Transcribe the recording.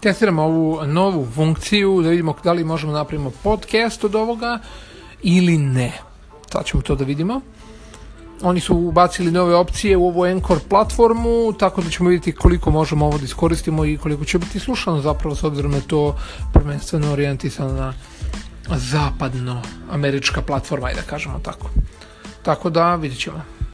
testiramo ovu novu funkciju, da vidimo da li možemo da napravimo podcast od ovoga ili ne. Sad ćemo to da vidimo. Oni su ubacili nove opcije u ovu Encore platformu, tako da ćemo vidjeti koliko možemo ovo da iskoristimo i koliko će biti slušano zapravo s obzirom na da to prvenstveno orijentisano na zapadno američka platforma, ajde da kažemo tako. Tako da vidjet ćemo.